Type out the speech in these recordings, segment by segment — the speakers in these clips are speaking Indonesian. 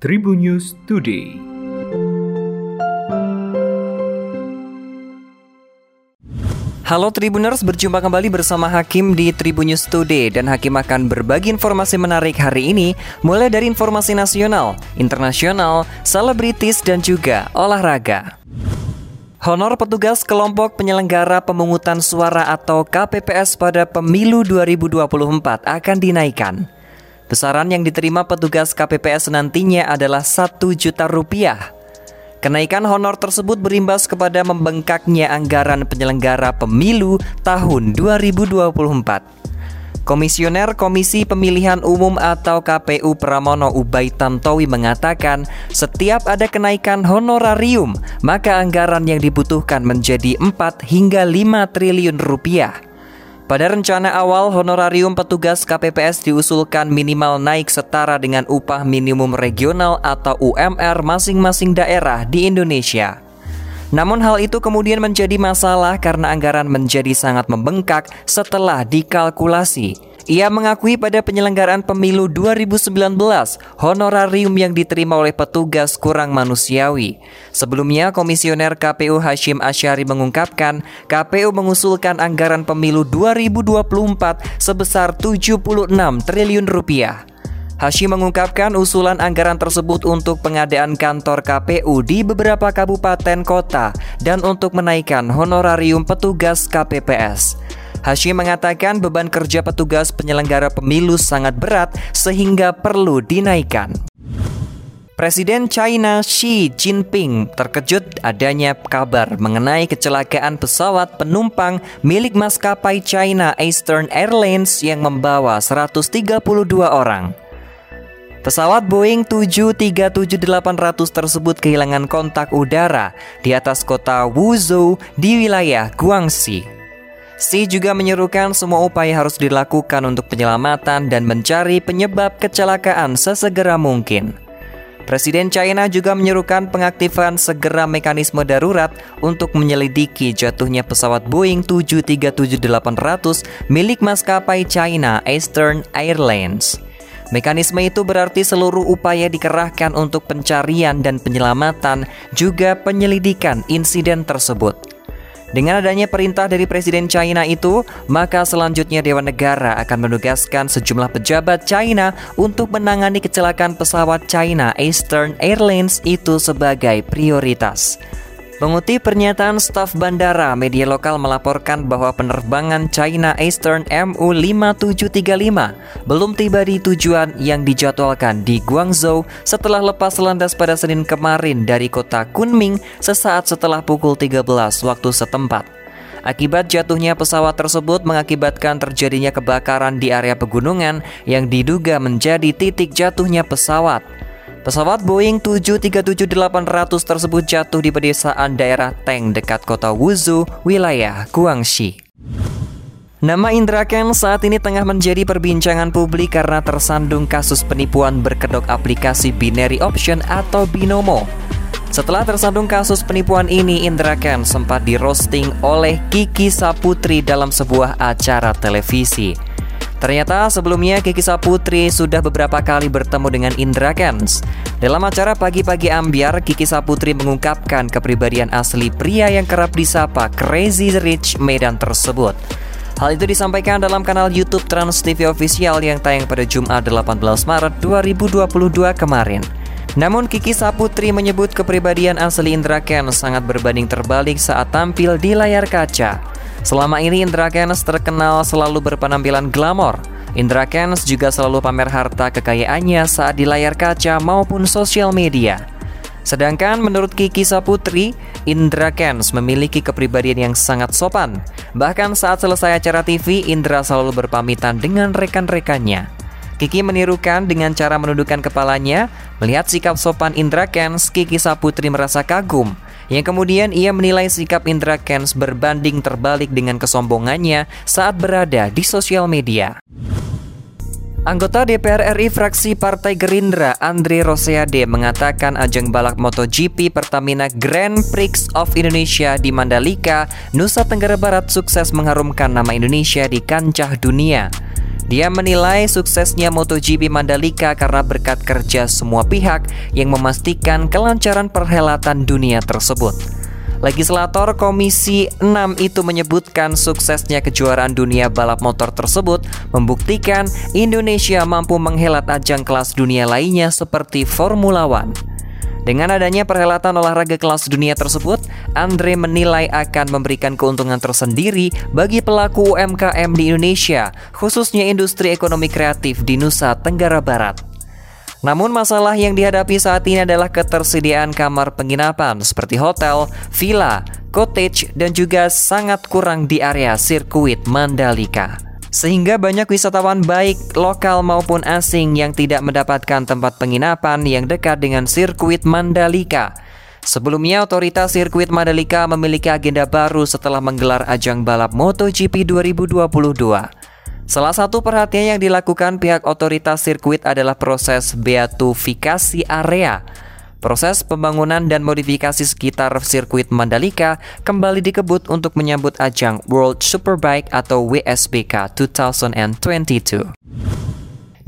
Tribun News Today. Halo Tribuners, berjumpa kembali bersama Hakim di Tribun News Today dan Hakim akan berbagi informasi menarik hari ini mulai dari informasi nasional, internasional, selebritis dan juga olahraga. Honor petugas kelompok penyelenggara pemungutan suara atau KPPS pada pemilu 2024 akan dinaikkan. Besaran yang diterima petugas KPPS nantinya adalah 1 juta rupiah Kenaikan honor tersebut berimbas kepada membengkaknya anggaran penyelenggara pemilu tahun 2024. Komisioner Komisi Pemilihan Umum atau KPU Pramono Ubay Tantowi mengatakan, setiap ada kenaikan honorarium, maka anggaran yang dibutuhkan menjadi 4 hingga 5 triliun rupiah. Pada rencana awal, honorarium petugas KPPS diusulkan minimal naik setara dengan upah minimum regional atau UMR masing-masing daerah di Indonesia. Namun hal itu kemudian menjadi masalah karena anggaran menjadi sangat membengkak setelah dikalkulasi. Ia mengakui pada penyelenggaraan pemilu 2019, honorarium yang diterima oleh petugas kurang manusiawi. Sebelumnya, Komisioner KPU Hashim Asyari mengungkapkan, KPU mengusulkan anggaran pemilu 2024 sebesar 76 triliun rupiah. Hashim mengungkapkan usulan anggaran tersebut untuk pengadaan kantor KPU di beberapa kabupaten kota dan untuk menaikkan honorarium petugas KPPS. Hashim mengatakan beban kerja petugas penyelenggara pemilu sangat berat sehingga perlu dinaikkan. Presiden China Xi Jinping terkejut adanya kabar mengenai kecelakaan pesawat penumpang milik maskapai China Eastern Airlines yang membawa 132 orang. Pesawat Boeing 737-800 tersebut kehilangan kontak udara di atas kota Wuzhou di wilayah Guangxi. Xi juga menyerukan semua upaya harus dilakukan untuk penyelamatan dan mencari penyebab kecelakaan sesegera mungkin. Presiden China juga menyerukan pengaktifan segera mekanisme darurat untuk menyelidiki jatuhnya pesawat Boeing 737-800 milik maskapai China Eastern Airlines. Mekanisme itu berarti seluruh upaya dikerahkan untuk pencarian dan penyelamatan, juga penyelidikan insiden tersebut. Dengan adanya perintah dari Presiden China itu, maka selanjutnya Dewan Negara akan menugaskan sejumlah pejabat China untuk menangani kecelakaan pesawat China Eastern Airlines itu sebagai prioritas. Mengutip pernyataan staf bandara, media lokal melaporkan bahwa penerbangan China Eastern MU5735 belum tiba di tujuan yang dijadwalkan di Guangzhou setelah lepas landas pada Senin kemarin dari kota Kunming sesaat setelah pukul 13 waktu setempat. Akibat jatuhnya pesawat tersebut mengakibatkan terjadinya kebakaran di area pegunungan yang diduga menjadi titik jatuhnya pesawat. Pesawat Boeing 737-800 tersebut jatuh di pedesaan daerah Teng dekat kota Wuzhou, wilayah Guangxi. Nama Indra Ken saat ini tengah menjadi perbincangan publik karena tersandung kasus penipuan berkedok aplikasi binary option atau binomo. Setelah tersandung kasus penipuan ini, Indra Ken sempat di roasting oleh Kiki Saputri dalam sebuah acara televisi. Ternyata sebelumnya Kiki Saputri sudah beberapa kali bertemu dengan Indra Kens. Dalam acara Pagi-Pagi Ambiar, Kiki Saputri mengungkapkan kepribadian asli pria yang kerap disapa Crazy Rich Medan tersebut. Hal itu disampaikan dalam kanal YouTube Trans TV Official yang tayang pada Jumat 18 Maret 2022 kemarin. Namun Kiki Saputri menyebut kepribadian asli Indra Kens sangat berbanding terbalik saat tampil di layar kaca. Selama ini Indra Kens terkenal selalu berpenampilan glamor. Indra Kens juga selalu pamer harta kekayaannya saat di layar kaca maupun sosial media. Sedangkan menurut Kiki Saputri, Indra Kens memiliki kepribadian yang sangat sopan. Bahkan saat selesai acara TV, Indra selalu berpamitan dengan rekan-rekannya. Kiki menirukan dengan cara menundukkan kepalanya. Melihat sikap sopan Indra Kens, Kiki Saputri merasa kagum yang kemudian ia menilai sikap Indra Kens berbanding terbalik dengan kesombongannya saat berada di sosial media. Anggota DPR RI fraksi Partai Gerindra Andre Rosiade mengatakan ajang balap MotoGP Pertamina Grand Prix of Indonesia di Mandalika, Nusa Tenggara Barat sukses mengharumkan nama Indonesia di kancah dunia. Dia menilai suksesnya MotoGP Mandalika karena berkat kerja semua pihak yang memastikan kelancaran perhelatan dunia tersebut. Legislator Komisi 6 itu menyebutkan suksesnya kejuaraan dunia balap motor tersebut membuktikan Indonesia mampu menghelat ajang kelas dunia lainnya seperti Formula One. Dengan adanya perhelatan olahraga kelas dunia tersebut, Andre menilai akan memberikan keuntungan tersendiri bagi pelaku UMKM di Indonesia, khususnya industri ekonomi kreatif di Nusa Tenggara Barat. Namun masalah yang dihadapi saat ini adalah ketersediaan kamar penginapan seperti hotel, villa, cottage, dan juga sangat kurang di area sirkuit Mandalika. Sehingga banyak wisatawan baik lokal maupun asing yang tidak mendapatkan tempat penginapan yang dekat dengan sirkuit Mandalika. Sebelumnya, otoritas sirkuit Mandalika memiliki agenda baru setelah menggelar ajang balap MotoGP 2022. Salah satu perhatian yang dilakukan pihak otoritas sirkuit adalah proses beatifikasi area Proses pembangunan dan modifikasi sekitar sirkuit Mandalika kembali dikebut untuk menyambut ajang World Superbike atau WSBK 2022.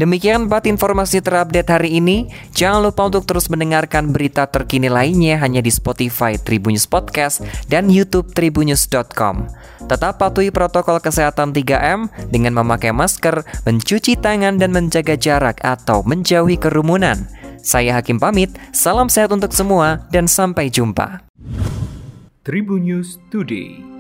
Demikian empat informasi terupdate hari ini. Jangan lupa untuk terus mendengarkan berita terkini lainnya hanya di Spotify Tribunnews Podcast dan YouTube tribunnews.com. Tetap patuhi protokol kesehatan 3M dengan memakai masker, mencuci tangan dan menjaga jarak atau menjauhi kerumunan. Saya Hakim pamit, salam sehat untuk semua dan sampai jumpa. Tribun News Today.